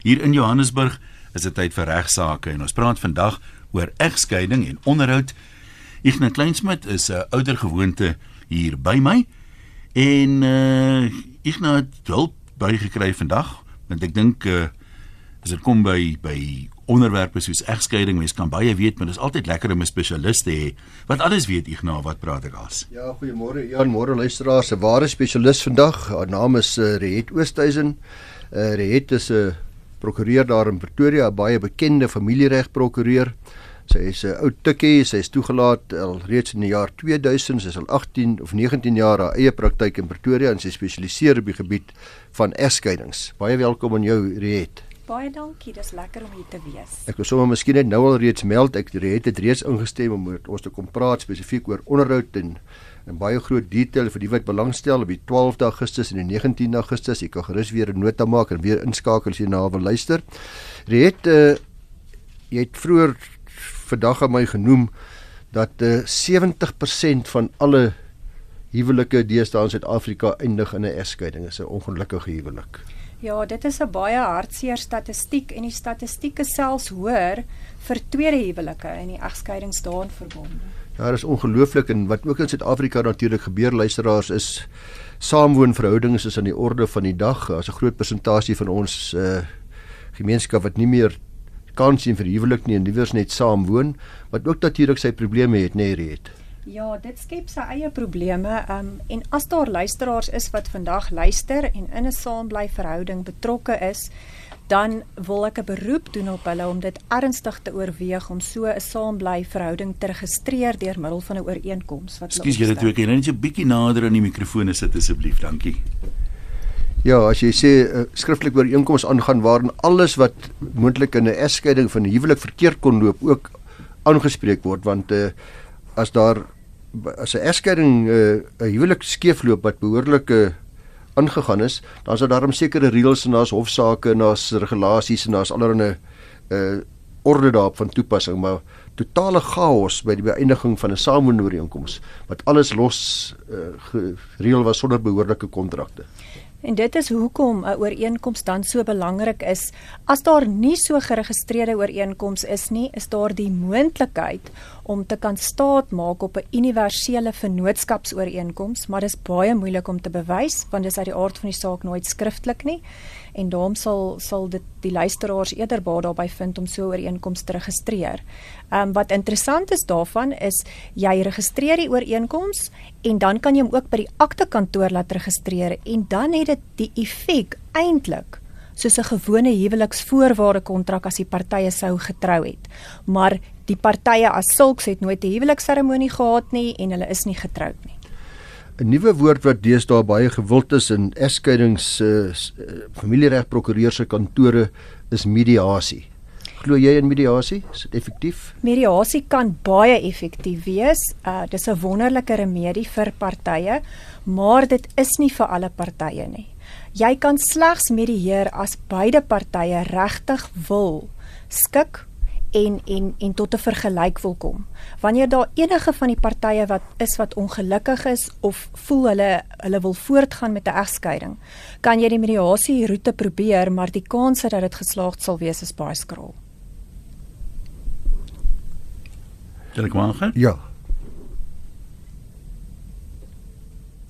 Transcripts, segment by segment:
Hier in Johannesburg is dit tyd vir regsaake en ons praat vandag oor egskeiding en onderhoud. Ignas Kleinsmid is 'n ouer gewoonte hier by my en uh Ignas het hulp bygekry vandag want ek dink uh as dit kom by by onderwerpe soos egskeiding, mens kan baie weet, maar dit is altyd lekker om 'n spesialis te hê wat alles weet Ignas, wat praat ek as? Ja, goeiemôre. Ja, môre luisteraars, 'n ware spesialis vandag. Haar naam is uh, Reet Oosthuizen. Uh Reet is 'n uh, prokureur daar in Pretoria, 'n baie bekende familieregprokureur. Sy is 'n oud tikkie, sy is toegelaat al reeds in die jaar 2000, sy is al 18 of 19 jaar haar eie praktyk in Pretoria en sy spesialiseer op die gebied van egskeidings. Baie welkom aan jou, Riet. Baie dankie, dis lekker om hier te wees. Ek wil sommer miskien net nou al reeds meld ek Riet het reeds ingestem om met ons te kom praat spesifiek oor onderhoud en in baie groot detail vir die wat belangstel op die 12de Augustus en die 19de Augustus. Jy kan gerus weer 'n nota maak en weer inskakel as jy na wil luister. Riet, uh, jy het vroeër vandag aan my genoem dat uh, eh, 70% van alle huwelike deesdae in Suid-Afrika eindig in 'n egskeiding. Dit is 'n ongelukkige huwelik. Ja, dit is 'n baie hartseer statistiek en die statistiek is selfs hoër vir tweede huwelike en die egskeidings daarin verbonde. Ja, dit is ongelooflik en wat ook in Suid-Afrika natuurlik gebeur luisteraars is saamwoonverhoudings is aan die orde van die dag. As 'n groot persentasie van ons uh gemeenskap wat nie meer kans sien vir huwelik nie en liewers net saam woon, wat ook natuurlik sy probleme het, nê, nee, het. Ja, dit skep sy eie probleme. Um en as daar luisteraars is wat vandag luister en in 'n saambly verhouding betrokke is, dan wil ek 'n beroep doen op hulle om dit ernstig te oorweeg om so 'n saambly verhouding te registreer deur middel van 'n ooreenkoms wat Ekskuus julle twee, kan jy net 'n bietjie nader aan die mikrofoon sit asseblief? Dankie. Ja, as jy sê 'n uh, skriftelike ooreenkoms aangaan waarin alles wat moontlik in 'n egskeiding van 'n huwelik verkeerd kon loop ook aangespreek word want uh, as daar as 'n egskeiding eh, 'n uh, huwelik skeefloop wat behoorlike uh, aangegaan is, dan is daar darem sekere reëls en daar's hofsaake en daar's regulasies en daar's allerlei uh orde daarop van toepassing, maar totale chaos by die beëindiging van 'n samewoonooreenkoms wat alles los uh, gereël was sonder behoorlike kontrakte. En dit is hoekom 'n ooreenkoms dan so belangrik is. As daar nie so geregistreerde ooreenkoms is nie, is daar die moontlikheid om te kan staatmaak op 'n universele vennootskapsooreenkoms, maar dit is baie moeilik om te bewys want dit is uit die aard van die saak nooit skriftelik nie en daarom sal sal dit die luisteraars eerder baat daarbey vind om so 'n ooreenkoms te registreer. Ehm um, wat interessant is daarvan is jy registreer die ooreenkoms en dan kan jy hom ook by die akte kantoor laat registreer en dan het dit die effek eintlik soos 'n gewone huweliksvoorwaarde kontrak as die partye sou getrou het. Maar die partye as sulks het nooit 'n huwelikseremonie gehad nie en hulle is nie getroud nie. 'n Nuwe woord wat deesdae baie gewild is in egskeidings uh, familieregprokureurs se kantore is mediasie. Glo jy in mediasie? Is dit effektief? Mediasie kan baie effektief wees. Uh dis 'n wonderlike remedie vir partye, maar dit is nie vir alle partye nie. Jy kan slegs medieer as beide partye regtig wil skik en en en tot 'n vergelyk wil kom. Wanneer daar enige van die partye wat is wat ongelukkig is of voel hulle hulle wil voortgaan met 'n egskeiding, kan jy die mediasie roete probeer, maar die kans dat dit geslaagd sal wees is baie skraal. Kan ek maar gaan? Ja.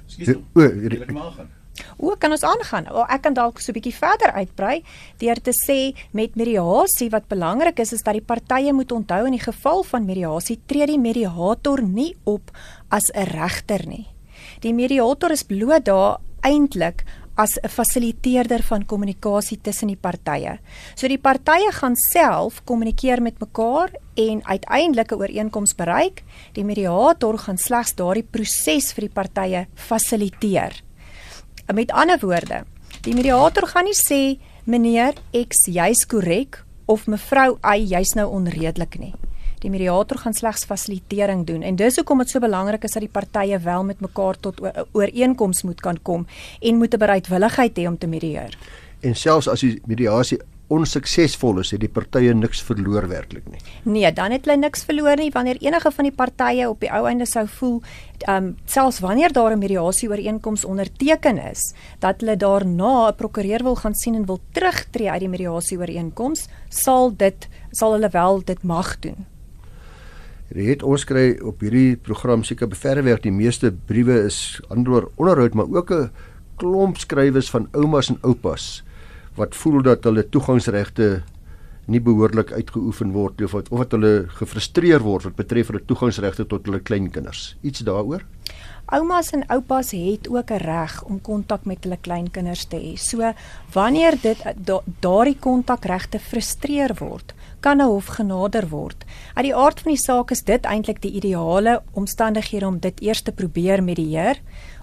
Skielik. O, ek maar gaan. O, kan ons aangaan? O, ek kan dalk so 'n bietjie verder uitbrei deur te sê met mediasie wat belangrik is is dat die partye moet onthou in die geval van mediasie tree die mediator nie op as 'n regter nie. Die mediator is bloot daar eintlik as 'n fasiliteerder van kommunikasie tussen die partye. So die partye gaan self kommunikeer met mekaar en uiteindelik 'n ooreenkoms bereik. Die mediator gaan slegs daardie proses vir die partye fasiliteer. Met ander woorde, die mediator gaan nie sê meneer X jy's korrek of mevrou Y jy's nou onredelik nie. Die mediator gaan slegs fasilitering doen en dis hoekom dit so belangrik is dat die partye wel met mekaar tot ooreenkoms moet kan kom en moet 'n bereidwilligheid hê om te medieer. En selfs as die mediasie onsuksesvol is, het die partye niks verloor werklik nie. Nee, dan het hulle niks verloor nie wanneer enige van die partye op die ou einde sou voel, ehm um, selfs wanneer daar 'n mediasie ooreenkoms onderteken is, dat hulle daarna 'n prokureur wil gaan sien en wil terugtreë uit die mediasie ooreenkoms, sal dit sal hulle wel dit mag doen. Het ons kry op hierdie program seker beverwerk die meeste briewe is anderoor onderhoud maar ook 'n klomp skrywes van oumas en oupas wat voel dat hulle toegangsregte nie behoorlik uitgeoefen word of wat of wat hulle gefrustreer word wat betref hulle toegangsregte tot hulle kleinkinders. Iets daaroor? Oumas en oupas het ook 'n reg om kontak met hulle kleinkinders te hê. So wanneer dit da, daardie kontakregte frustreer word, kan 'n hof genader word. Uit die aard van die saak is dit eintlik die ideale omstandighede om dit eers te probeer medieer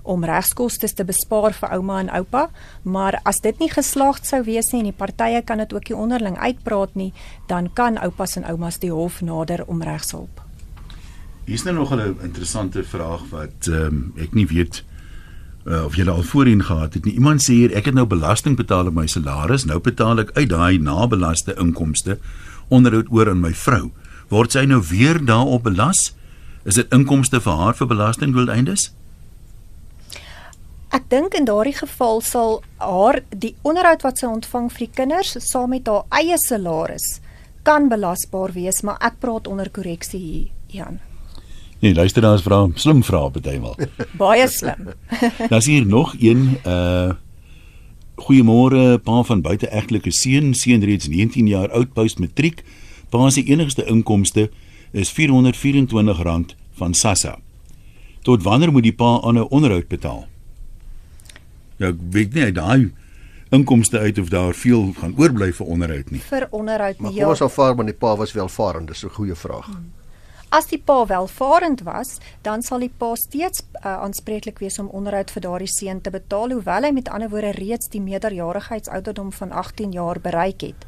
om regskoste te bespaar vir ouma en oupa, maar as dit nie geslaagd sou wees nie en die partye kan dit ook nie onderling uitpraat nie, dan kan oupas en oumas die hof nader om regshulp. Hier is nou nog 'n interessante vraag wat ehm um, ek nie weet uh, of jy al voorheen gehad het nie. Iemand sê hier ek het nou belasting betaal op my salaris, nou betaal ek uit daai nabelaste inkomste onderhoud oor aan my vrou. Word sy nou weer daarop belas? Is dit inkomste vir haar vir belastingdoeleindes? Ek dink in daardie geval sal haar die onderhoud wat sy ontvang vir die kinders saam met haar eie salaris kan belasbaar wees, maar ek praat onder korreksie hier, Jan. Nee, luister daar is vra, slim vra bytelmal. Baie slim. Daar's hier nog een uh Goeiemôre, pa van buiteegtelike seun, seun reeds 19 jaar oud, post matriek. Pa se enigste inkomste is R424 van SASSA. Tot wanneer moet die pa aan 'n onderhoud betaal? Ja, ek weet nie daai inkomste uit of daar veel gaan oorbly vir onderhoud nie. Vir onderhoud nie. Maar kom ons aanvaar maar die pa was welvarend, dis 'n goeie vraag. Hmm. As die pa welvarend was, dan sal die pa steeds uh, aanspreeklik wees om onderhoud vir daardie seun te betaal, hoewel hy met ander woorde reeds die meerderjarigheidsouderdom van 18 jaar bereik het.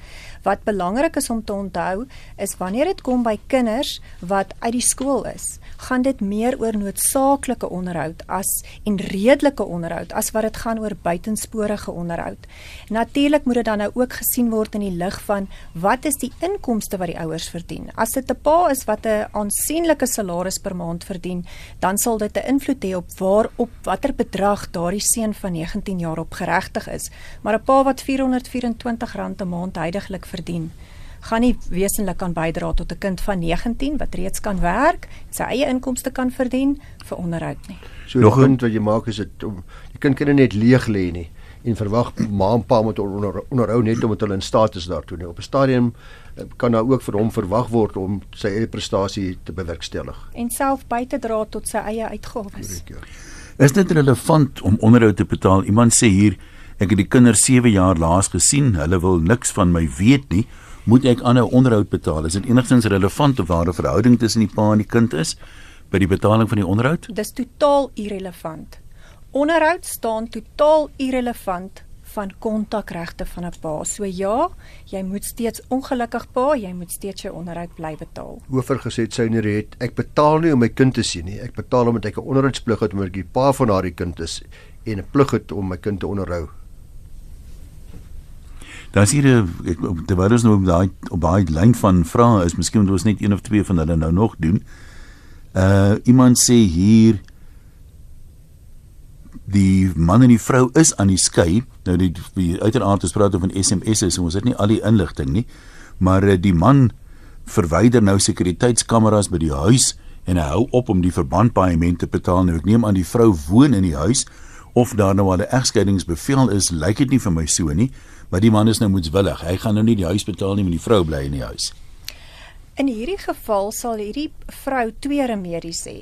Wat belangrik is om te onthou, is wanneer dit kom by kinders wat uit die skool is, gaan dit meer oor noodsaaklike onderhoud as en redelike onderhoud as wat dit gaan oor buitensporige onderhoud. Natuurlik moet dit dan nou ook gesien word in die lig van wat is die inkomste wat die ouers verdien. As dit 'n pa is wat 'n aansienlike salaris per maand verdien, dan sal dit 'n invloed hê op waarop watter bedrag daardie seun van 19 jaar op geregtig is. Maar 'n pa wat R424 'n maand heidaglik verdien, gaan nie wesenlik kan bydra tot 'n kind van 19 wat reeds kan werk, sy eie inkomste kan verdien vir onderhoud nie. So nog 'n punt wat jy maak is dit om die kind kan net leeg lê nie en verwag ma en pa moet onder, onderhou net omdat hulle in staat is daartoe nie. Op 'n stadium eh, kan daar ook vir hom verwag word om sy eie prestasie te bewerkstellig en self by te dra tot sy eie uitgawes. Ja. Is dit relevant om onderhoud te betaal? Iemand sê hier ek het die kinders 7 jaar laas gesien, hulle wil niks van my weet nie moet ek aan 'n onderhoud betaal? Is dit enigstens relevant of waar 'n verhouding tussen die pa en die kind is by die betaling van die onderhoud? Dis totaal irrelevant. Onderhoud staan totaal irrelevant van kontakregte van 'n pa. So ja, jy moet steeds ongelukkig pa, jy moet steeds jou onderhoud bly betaal. Hoofer gesê sy nie het ek betaal nie om my kind te sien nie. Ek betaal omdat ek 'n onderhoudsplig het omdat ek die pa van haar kind is en 'n plig het om my kind te onderhou. Dan sien jy terwyl ons nou op daai op daai lyn van vrae is, miskien moet ons net een of twee van hulle nou nog doen. Uh iemand sê hier die man en die vrou is aan die skei. Nou die, die uiteraard ons praat van SMS'e, so ons het nie al die inligting nie. Maar uh, die man verwyder nou sekuriteitskameras by die huis en hy hou op om die verbandpaaiement te betaal. Nou ek neem aan die vrou woon in die huis of daar nou al 'n egskeidingsbevel is, lyk dit nie vir my so nie maar die man is nou moetswillig. Hy gaan nou nie die huis betaal nie, maar die vrou bly in die huis. In hierdie geval sal hierdie vrou twee remedies hê.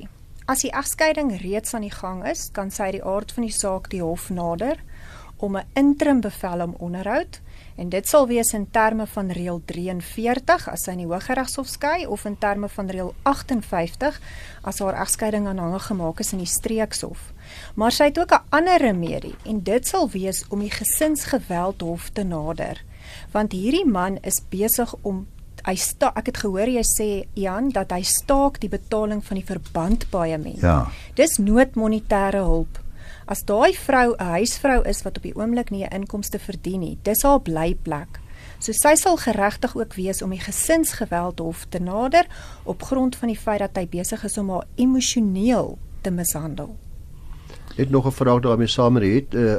As die egskeiding reeds aan die gang is, kan sy die aard van die saak die hof nader om 'n interim bevel om onderhoud en dit sal wees in terme van reël 43 as sy in die Hooggeregshof skei of in terme van reël 58 as haar egskeiding aanhangig gemaak is in die streekshof. Maar sy het ook 'n ander remedie en dit sal wees om die gesinsgeweldhof te nader. Want hierdie man is besig om hy sta ek het gehoor jy sê Jan dat hy staak die betaling van die verbandpaaiement. Ja. Dis noodmonetêre hulp. As daai vrou 'n huisvrou is wat op die oomblik nie 'n inkomste verdien nie, dis haar blyplek. So sy sal geregtig ook wees om die gesinsgeweld hof te nader op grond van die feit dat hy besig is om haar emosioneel te mishandel. Net nog 'n vraag daarmee saam het. Uh,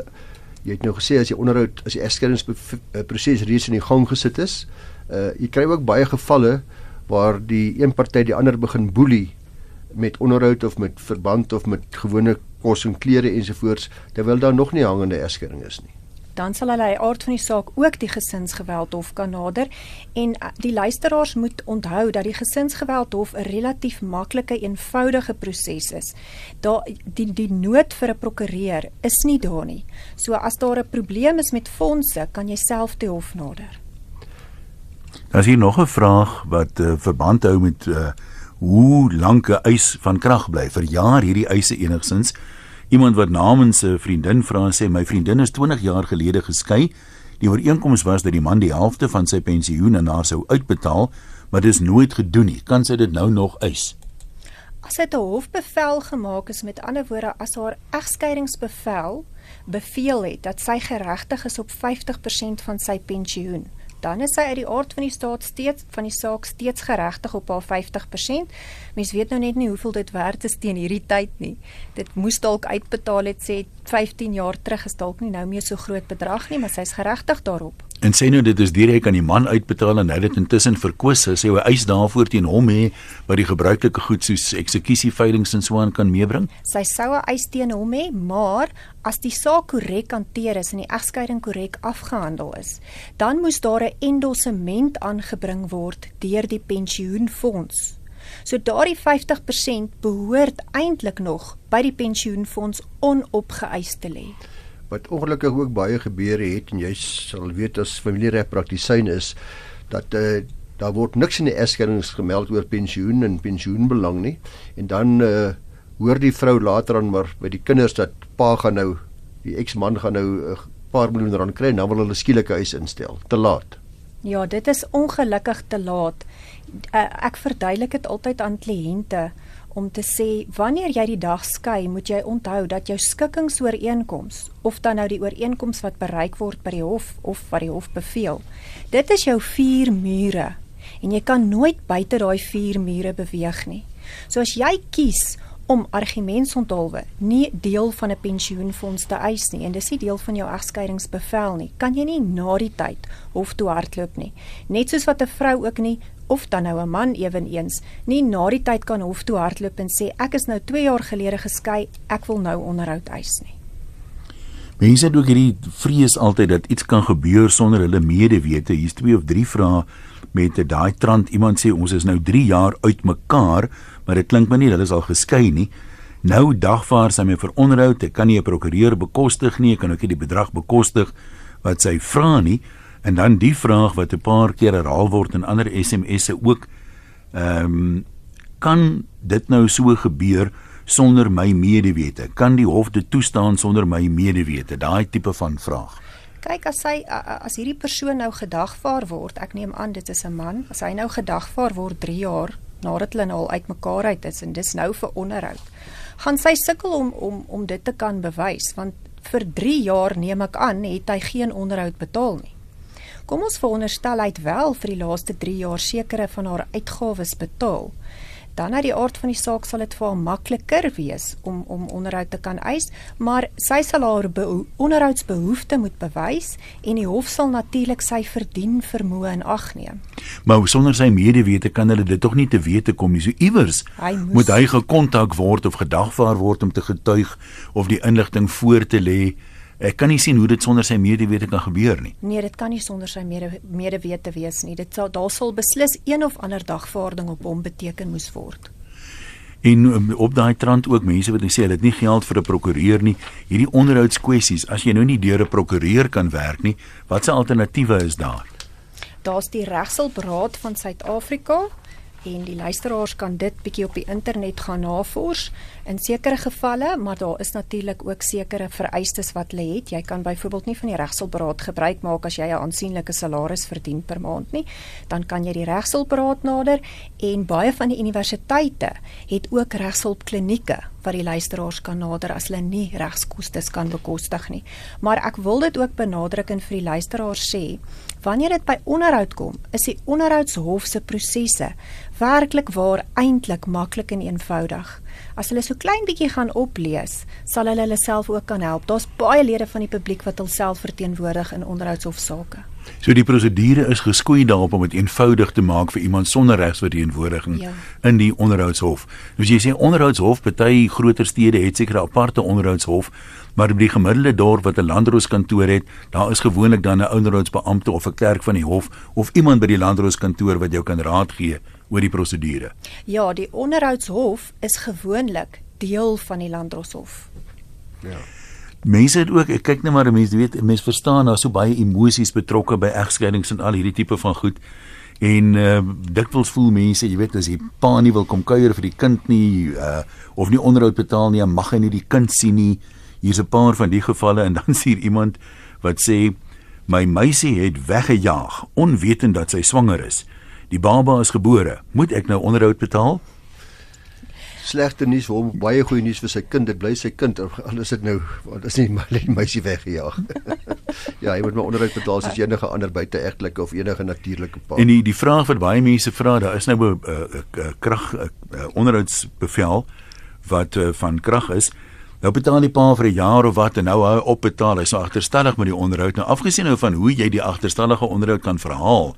jy het nou gesê as jy onderhoud as die egskeidingsproses reeds in die gang gesit is, uh, jy kry ook baie gevalle waar die een party die ander begin boelie met onderhoud of met verband of met gewone kos en klere ensovoorts terwyl daar nog nie hangende egskeiding is nie. Dan sal hulle die aard van die saak ook die gesinsgeweld hof kan nader en uh, die luisteraars moet onthou dat die gesinsgeweld hof 'n relatief maklike eenvoudige proses is. Daar die die nood vir 'n prokureur is nie daar nie. So as daar 'n probleem is met fondse, kan jy self die hof nader. Daar is hier nog 'n vraag wat uh, verband hou met uh, hoe lank 'n eis van krag bly. Vir jaar hierdie eise enigsins. Iemand wat namens 'n vriendin vra sê my vriendin is 20 jaar gelede geskei. Die ooreenkoms was dat die man die helfte van sy pensioen aan haar sou uitbetaal, maar dit is nooit gedoen nie. Kan sy dit nou nog eis? As dit 'n hofbevel gemaak is met ander woorde as haar egskeidingsbevel beveel het dat sy geregtig is op 50% van sy pensioen dan is sy uit die aard van die staat steeds van die saak steeds geregtig op haar 50%. Mens weet nou net nie hoeveel dit werd is teen hierdie tyd nie. Dit moes dalk uitbetaal het sê 15 jaar terug is dalk nie nou meer so groot bedrag nie, maar sy's geregtig daarop. En sê nou dit is direk aan die man uitbetaal en hy het intussen verkoos. Sy wou eis daarvoor teen hom hê wat die gebruikelike goed soos eksekusie veilings en so aan kan meebring. Sy sou 'n eis teen hom hê, maar as die saak korrek hanteer is en die egskeiding korrek afgehandel is, dan moes daar 'n endossement aangebring word deur die pensioenfonds. So daardie 50% behoort eintlik nog by die pensioenfonds onopgeëis te lê. Wat ongelukkig ook baie gebeur het en jy sal weet as familiereg praktisyn is dat uh, daar word niks in die egskeidings gemeld oor pensioen en pensioenbelang nie. En dan uh, hoor die vrou later aan maar by die kinders dat pa gaan nou die eksman gaan nou 'n uh, paar miljoen rand kry en dan wil hulle skielik 'n huis instel. Te laat. Ja dit is ongelukkig te laat ek verduidelik dit altyd aan kliënte om te sê wanneer jy die dag skei, moet jy onthou dat jou skikkingsooreenkoms of dan nou die ooreenkoms wat bereik word by die hof of wat die hof beveel, dit is jou vier mure en jy kan nooit buite daai vier mure beweeg nie. So as jy kies om argumentsonthulwe nie deel van 'n pensioenfonds te eis nie en dis nie deel van jou egskeidingsbevel nie, kan jy nie na die tyd hof toe hardloop nie. Net soos wat 'n vrou ook nie of dan nou 'n man eweneens nie na die tyd kan hof toe hardloop en sê ek is nou 2 jaar gelede geskei, ek wil nou onderhoud eis nie. Mense het ook hierdie vrees altyd dat iets kan gebeur sonder hulle medewete. Hier's twee of drie vrae met daai trant. Iemand sê ons is nou 3 jaar uitmekaar, maar dit klink my nie hulle is al geskei nie. Nou dagvaar sy my vir onderhoud. Ek kan nie 'n prokureur bekostig nie. Ek kan ook nie die bedrag bekostig wat sy vra nie. En dan die vraag wat 'n paar keer herhaal word in ander SMS'e ook ehm um, kan dit nou so gebeur sonder my medewete? Kan die hof dit toestaan sonder my medewete? Daai tipe van vraag. Kyk as hy as hierdie persoon nou gedagvaar word, ek neem aan dit is 'n man, as hy nou gedagvaar word 3 jaar nadat hulle nou al uitmekaar uit is en dis nou vir onderhoud. Gaan sy sukkel om om om dit te kan bewys want vir 3 jaar neem ek aan het hy geen onderhoud betaal nie. Kom ons veronderstel hy het wel vir die laaste 3 jaar sekere van haar uitgawes betaal dan uit die aard van die saak sal dit vir haar makliker wees om om onderhoud te kan eis, maar sy sal haar onderhoudsbehoefte moet bewys en die hof sal natuurlik sy verdien vermoë in ag neem. Maar sonder sy medewete kan hulle dit tog nie te wete kom nie. So iewers moet hy gekontak word of gedagvaar word om te getuig of die inligting voor te lê. Ek kan nie sien hoe dit sonder sy medewete kan gebeur nie. Nee, dit kan nie sonder sy mede medewete wees nie. Dit sal daar sal beslis een of ander dagvaarding op hom beteken moes word. En um, op daai trant ook mense wat sê hulle het nie geld vir 'n prokureur nie. Hierdie onderhoudskwessies, as jy nou nie deur 'n prokureur kan werk nie, watse alternatiewe is daar? Daar's die Regshulpraad van Suid-Afrika en die luisteraars kan dit bietjie op die internet gaan navors in sekere gevalle, maar daar is natuurlik ook sekere vereistes wat lê het. Jy kan byvoorbeeld nie van die regshulpberaad gebruik maak as jy 'n aansienlike salaris verdien per maand nie. Dan kan jy die regshulpberaad nader en baie van die universiteite het ook regshulpklinieke wat die luisteraars kan nader as hulle nie regskoste kan bekostig nie. Maar ek wil dit ook benadruk en vir die luisteraars sê Wanneer dit by onderhoud kom, is die onderhoudshof se prosesse werklik waar eintlik maklik en eenvoudig. As hulle so klein bietjie gaan oplees, sal hulle hulle self ook kan help. Daar's baie lede van die publiek wat hulself verteenwoordig in onderhoudshofsaake. So die prosedure is geskoei daarop om dit eenvoudig te maak vir iemand sonder regsverteenwoordiging Ja. in die onderhoudshof. Nou as jy sê onderhoudshof, party groter stede het seker 'n aparte onderhoudshof, maar by die gemiddelde dorp wat 'n landrooskantoor het, daar is gewoonlik dan 'n onderhoudsbeampte of 'n klerk van die hof of iemand by die landrooskantoor wat jou kan raad gee oor die prosedure. Ja, die onderhoudshof is gewoonlik deel van die landdroshof. Mense het ook ek kyk net maar mense weet mense verstaan daar's so baie emosies betrokke by egskeidings en al hierdie tipe van goed. En uh, dikwels voel mense, jy weet, as die pa nie wil kom kuier vir die kind nie uh, of nie onderhoud betaal nie, mag hy nie die kind sien nie. Hier's 'n paar van die gevalle en dan sien iemand wat sê my meisie het weggejaag onwetend dat sy swanger is. Die baba is gebore. Moet ek nou onderhoud betaal? Slegte nuus vir hom, baie goeie nuus vir sy kind. Dit bly sy kind al is dit nou want is nie my meisie weggejaag. ja, hy moet maar onderhoud betaal soos enige ander buiteegtelike of enige natuurlike pa. En die die vraag wat baie mense vra, daar is nou 'n uh, uh, krag uh, uh, onderhoudsbevel wat uh, van krag is. Nou betaal die pa vir 'n jaar of wat en nou hou hy opbetaal. Hy's so agterstallig met die onderhoud. Nou afgesien nou van hoe jy die agterstallige onderhoud kan verhaal,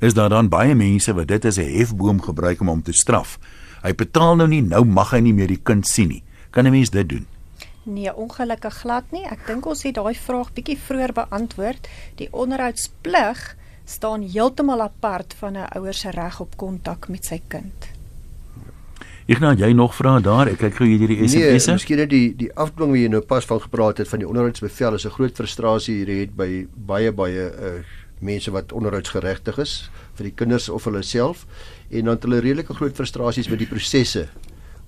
is daar dan baie mense wat dit as 'n hefboom gebruik om hom te straf. Hy betaal nou nie, nou mag hy nie meer die kind sien nie. Kan 'n mens dit doen? Nee, ongelukkig glad nie. Ek dink ons het daai vraag bietjie vroeër beantwoord. Die onderhoudsplig staan heeltemal apart van 'n ouer se reg op kontak met sy kind. Ignas, jy nog vra daar? Ek kyk gou hier hierdie Nee, SMS'e. miskien net die die afdwing wat jy nou pas van gepraat het van die onderhoudsbevel is 'n groot frustrasie hier het by baie baie uh, mense wat onderhoudsgeregtig is vir die kinders of hulle self en dan het hulle redelike groot frustrasies met die prosesse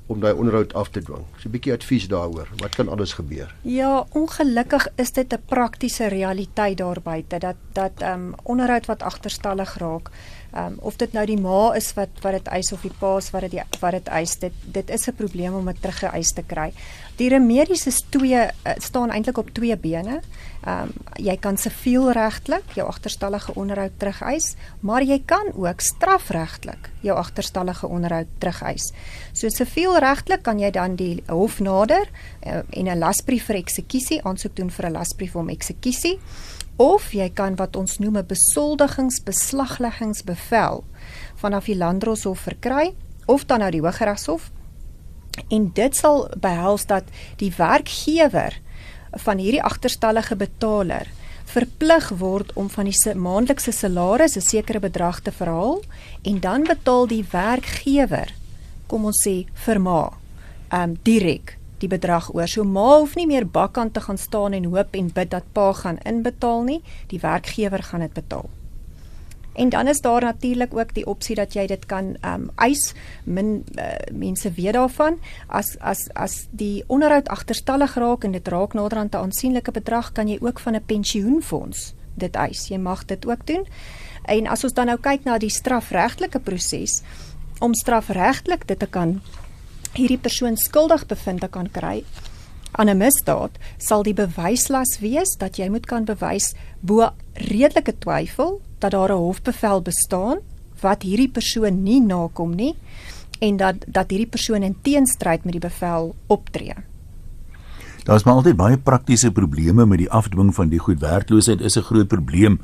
om daai onderhoud af te dwing. So 'n bietjie advies daaroor. Wat kan alles gebeur? Ja, ongelukkig is dit 'n praktiese realiteit daar buite dat dat ehm um, onderhoud wat agterstallig raak. Ehm um, of dit nou die ma is wat wat dit eis of die pa is wat dit wat dit eis, dit dit is 'n probleem om dit teruggeëis te kry. Die remedies is twee uh, staan eintlik op twee bene. Ehm um, jy kan sivielregtelik jou agterstallige onderhoud terugeis, maar jy kan ook strafregtelik jou agterstallige onderhoud terugeis. So sivielregtelik kan jy dan die hof nader uh, en 'n lasbrief vir eksekusie aansoek doen vir 'n lasbrief om eksekusie of jy kan wat ons noem 'n besoldigingsbeslagleggingsbevel vanaf die landdroshof verkry of dan nou die Hooggeregshof En dit sal behels dat die werkgewer van hierdie agterstallige betaler verplig word om van die se- maandelikse salaris 'n sekere bedrag te verhaal en dan betaal die werkgewer kom ons sê vir ma um direk die bedrag oor. So ma hoef nie meer bakkant te gaan staan en hoop en bid dat pa gaan inbetaal nie, die werkgewer gaan dit betaal. En dan is daar natuurlik ook die opsie dat jy dit kan ehm um, eis. Min uh, mense weet daarvan as as as die onderhoud agterstallig raak en dit raak naderhand 'n aansienlike bedrag, kan jy ook van 'n pensioenfonds dit eis. Jy mag dit ook doen. En as ons dan nou kyk na die strafregtelike proses om strafregtelik dit te kan hierdie persoon skuldig bevind kan kry aan 'n misdaad, sal die bewyslas wees dat jy moet kan bewys bo redelike twyfel dat daar 'n hofbevel bestaan wat hierdie persoon nie nakom nie en dat dat hierdie persoon in teenstryd met die bevel optree. Daar's maar altyd baie praktiese probleme met die afdwing van die goed. Werkloosheid is 'n groot probleem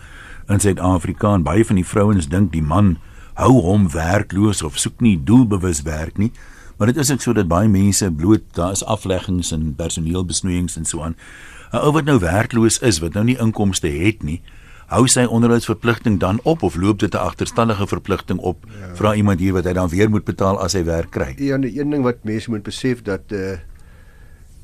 in Suid-Afrika en baie van die vrouens dink die man hou hom werkloos of soek nie doelbewus werk nie. Maar dit is ook so dat baie mense bloot daar is afleggings en personeelbesnoeiings en so aan. 'n Ou wat nou werkloos is, wat nou nie inkomste het nie, hou sy onderhoudsverpligting dan op of loop dit 'n agterstallige verpligting op? Ja. Vra iemand hier wat hy dan weer moet betaal as hy werk kry. Ja, en een ding wat mense moet besef dat uh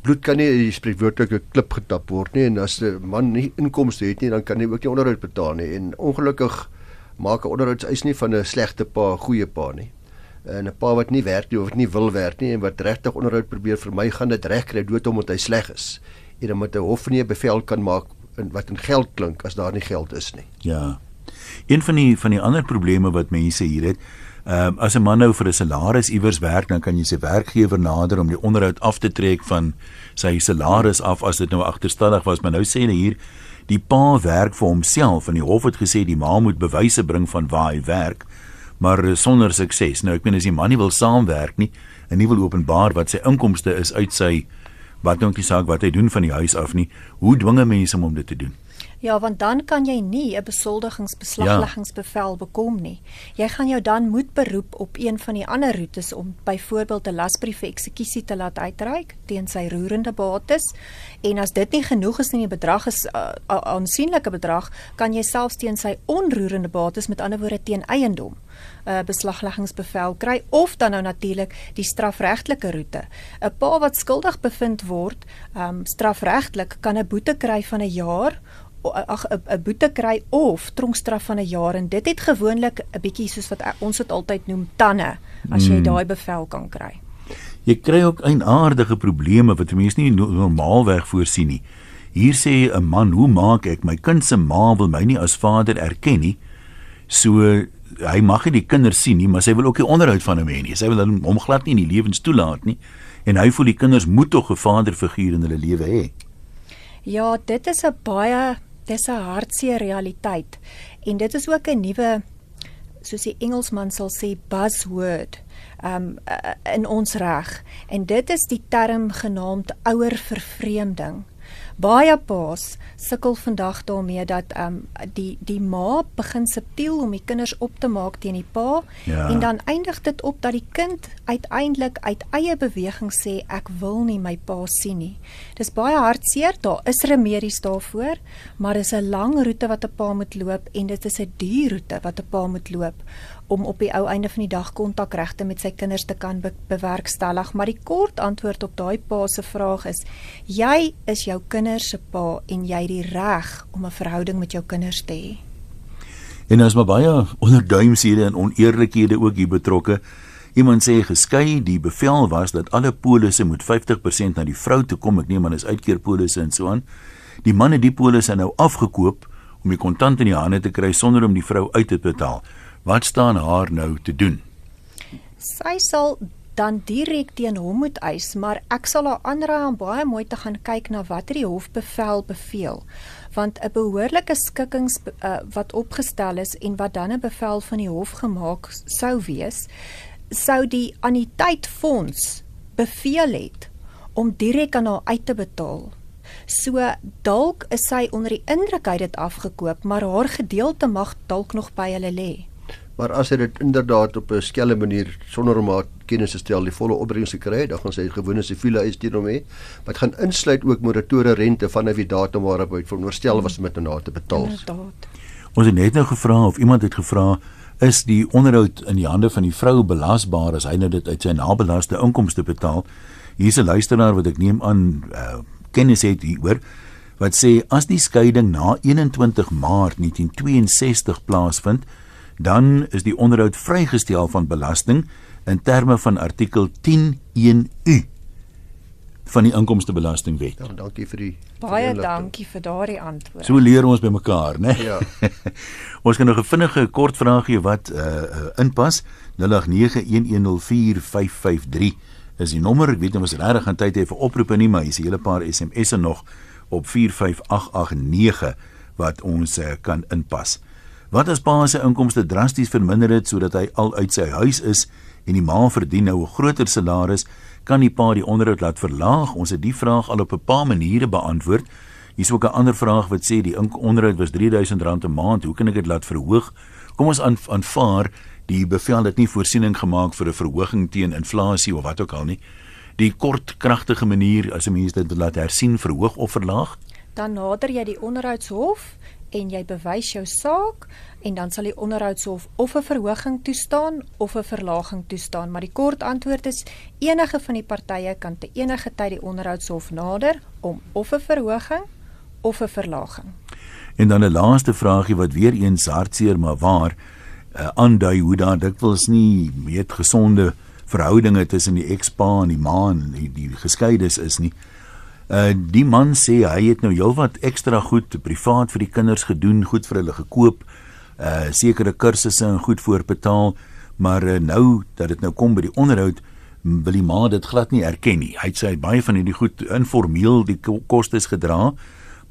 bloed kan nie die spreekwoordelike klip getap word nie en as 'n man nie inkomste het nie, dan kan hy ook nie onderhoud betaal nie. En ongelukkig maak 'n onderhoudseis nie van 'n slegte pa 'n goeie pa nie. En 'n pa wat nie werk nie of wat nie wil werk nie en wat regtig onderhoud probeer vermy, gaan dit regkry dood omdat hy sleg is. En dan moet 'n hof nie 'n bevel kan maak in wat in geld klink as daar nie geld is nie. Ja. Een van die van die ander probleme wat mense hier het, ehm um, as 'n man nou vir 'n salaris iewers werk, dan kan jy sy werkgewer nader om die onderhoud af te trek van sy salaris af as dit nou agterstallig was, maar nou sê hulle hier Die pa werk vir homself en die hof het gesê die ma moet bewyse bring van waar hy werk, maar eh, sonder sukses. Nou ek meen as die man nie wil saamwerk nie en nie wil openbaar wat sy inkomste is uit sy wat dink jy saak wat hy doen van die huis af nie, hoe dwinge mense hom om dit te doen? Ja, want dan kan jy nie 'n besoldigingsbeslagleggingsbevel ja. bekom nie. Jy gaan jou dan moet beroep op een van die ander roetes om byvoorbeeld 'n lasbrief vir eksekusie te laat uitreik teen sy roerende bates. En as dit nie genoeg is nie, die bedrag is 'n uh, aansienlike bedrag, kan jy selfs teen sy onroerende bates, met ander woorde teen eiendom, 'n uh, beslagleggingsbevel kry of dan nou natuurlik die strafregtelike roete. 'n Pa wat skuldig bevind word, um, strafregtelik kan 'n boete kry van 'n jaar ag 'n boete kry of tronkstraf van 'n jaar en dit het gewoonlik 'n bietjie soos wat ons dit altyd noem tanne as jy hmm. daai bevel kan kry. Jy kry ook eienaardige probleme wat mense nie normaalweg voorsien nie. Hier sê 'n man, "Hoe maak ek my kind se ma wil my nie as vader erken nie?" So hy mag nie die kinders sien nie, maar sy wil ook die onderhoud van hom hê nie. Sy wil hom glad nie in die lewens toelaat nie en hy voel die kinders moet tog 'n vaderfiguur in hulle lewe hê. Ja, dit is 'n baie dis 'n hartseer realiteit. En dit is ook 'n nuwe soos die Engelsman sal sê buzzword um in ons reg. En dit is die term genaamd ouer vervreemding baie paas sukkel vandag daarmee dat ehm um, die die ma begin subtiel om die kinders op te maak teen die pa ja. en dan eindig dit op dat die kind uiteindelik uit eie beweging sê ek wil nie my pa sien nie. Dis baie hartseer, daar is remedies daarvoor, maar dis 'n lang roete wat 'n pa moet loop en dit is 'n duur roete wat 'n pa moet loop om op die ou einde van die dag kontakregte met sy kinders te kan be bewerkstellig. Maar die kort antwoord op daai pa se vraag is: jy is jou kinders se pa en jy het die reg om 'n verhouding met jou kinders te hê. En as maar baie onderduimshede en oneerlikhede ook hier betrokke. Iemand sê geskei die bevel was dat alle polisse moet 50% na die vrou toe kom. Ek neem aan is uitkeerpolisse en so aan. Die manne die polisse nou afgekoop om die kontant in die hande te kry sonder om die vrou uit te betaal. Wat staan haar nou te doen? Sy sal dan direk teen hom moet eis, maar ek sal haar aanraai om baie mooi te gaan kyk na wat die hof bevel beveel. Want 'n behoorlike skikkings uh, wat opgestel is en wat dan 'n bevel van die hof gemaak sou wees, sou die anniteitfonds beveel het om direk aan haar uit te betaal. So dalk is sy onder die indruk hy dit afgekoop, maar haar gedeelte mag dalk nog by hulle lê. Maar as hy dit inderdaad op 'n skelle manier sonder om haar kennis te stel die volle opbrengs te kry, dan gaan sy gewone siviele eis teen hom hê. Wat gaan insluit ook moratoriese rente vanaf die datum waarop hy veronderstel was om dit na te betaal. Inderdaad. Ons het net nou gevra of iemand het gevra is die onderhoud in die hande van die vrou belasbaar as hy nou dit uit sy nabelaste inkomste betaal. Hier's 'n luisteraar wat ek neem aan uh, kennis het hieroor wat sê as die skeiding na 21 Maart 1962 plaasvind dan is die onderhoud vrygestel van belasting in terme van artikel 10.1u van die inkomstebelastingwet. Ja, dankie vir die baie dankie vir daardie antwoord. So leer ons by mekaar, né? Ja. ons kan nog 'n vinnige kort vraagie wat uh, uh inpas 0891104553 is die nommer. Ek weet nie of ons regtig gaan tyd hê vir oproepe nie, maar hier is 'n hele paar SMS'e nog op 45889 wat ons uh, kan inpas. Wat as pa se inkomste drasties verminder het sodat hy al uit sy huis is en die ma verdien nou 'n groter salaris, kan die pa die onderhoud laat verlaag? Ons het die vraag al op 'n paar maniere beantwoord. Hier is ook 'n ander vraag wat sê die onderhoud was R3000 'n maand, hoe kan ek dit laat verhoog? Kom ons aan, aanvaar die bevel het nie voorsiening gemaak vir 'n verhoging teen inflasie of wat ook al nie. Die kort kragtige manier as 'n mens dit laat hersien, verhoog of verlaag? Dan nader jy die onderhoudshof en jy bewys jou saak en dan sal die onderhoudshof of 'n verhoging toestaan of 'n verlaging toestaan. Maar die kort antwoord is enige van die partye kan te enige tyd die onderhoudshof nader om of 'n verhoging of 'n verlaging. En dan 'n laaste vraagie wat weer eens hartseer maar waar uh, aandui hoe daar dikwels nie weet gesonde verhoudinge tussen die ekspa en die ma en die, die geskeides is nie. Uh die man sê hy het nou heelwat ekstra goed privaat vir die kinders gedoen, goed vir hulle gekoop, uh sekere kursusse en goed voorbetaal, maar uh, nou dat dit nou kom by die onderhoud wil die ma dit glad nie erken nie. Hy sê baie van hierdie goed informeel die kostes gedra,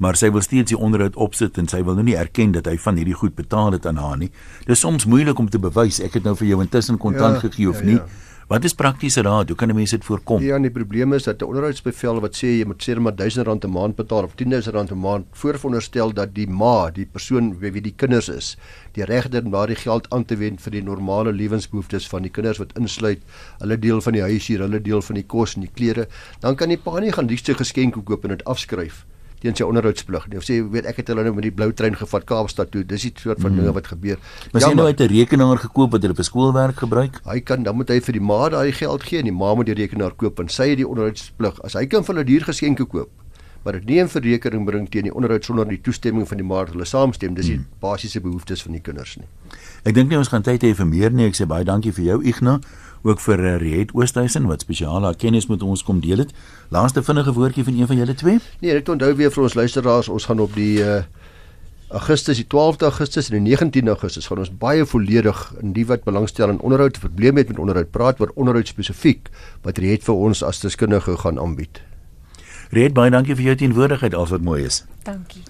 maar sy wil steeds die onderhoud opsit en sy wil nou nie erken dat hy van hierdie goed betaal het aan haar nie. Dis soms moeilik om te bewys ek het nou vir jou intussen kontant ja, gegee of ja, nie. Ja. Wat is praktiese raad? Hoe kan 'n mens dit voorkom? Ja, die probleem is dat 'n onderhoudsbevel wat sê jy moet sê maar R1000 'n maand betaal of R10000 'n maand voorveronderstel dat die ma, die persoon wie wie die kinders is, die reg het om daardie geld aan te wend vir die normale lewensbehoeftes van die kinders wat insluit hulle deel van die huishuur, hulle deel van die kos en die klere, dan kan die pa nie gaan dieste geskenke koop en dit afskryf teen sy onderhoudsplig. Of sê weet ek het hulle nou met die blou trein gevat Kaapstad toe. Dis die soort van hmm. dinge wat gebeur. Maar sien nou uit 'n rekenaar gekoop wat hulle vir skoolwerk gebruik. Hy kan dan moet hy vir die ma daai geld gee en die ma moet die rekenaar koop en sy het die onderhoudsplig. As hy kan vir hulle duur geskenke koop, maar dit nie 'n verrekening bring teen die onderhoud sonder die toestemming van die ma hulle saamstem. Dis die hmm. basiese behoeftes van die kinders nie. Ek dink nie ons gaan tyd hê vir meer nie. Ek sê baie dankie vir jou Ignas ook vir uh, Riet Oosthuizen wat spesiale kennis met ons kom deel het. Laaste vinnige woordjie van een van julle twee? Nee, ek onthou weer vir ons luisteraars, ons gaan op die uh, Augustus, die 12de Augustus en die 19de Augustus gaan ons baie volledig in die wat belangstel in onderhoud, probleme het met onderhoud praat oor onderhoud spesifiek wat Riet vir ons as deskundige gaan aanbied. Riet, baie dankie vir jou teenwoordigheid, alsoos wat mooi is. Dankie.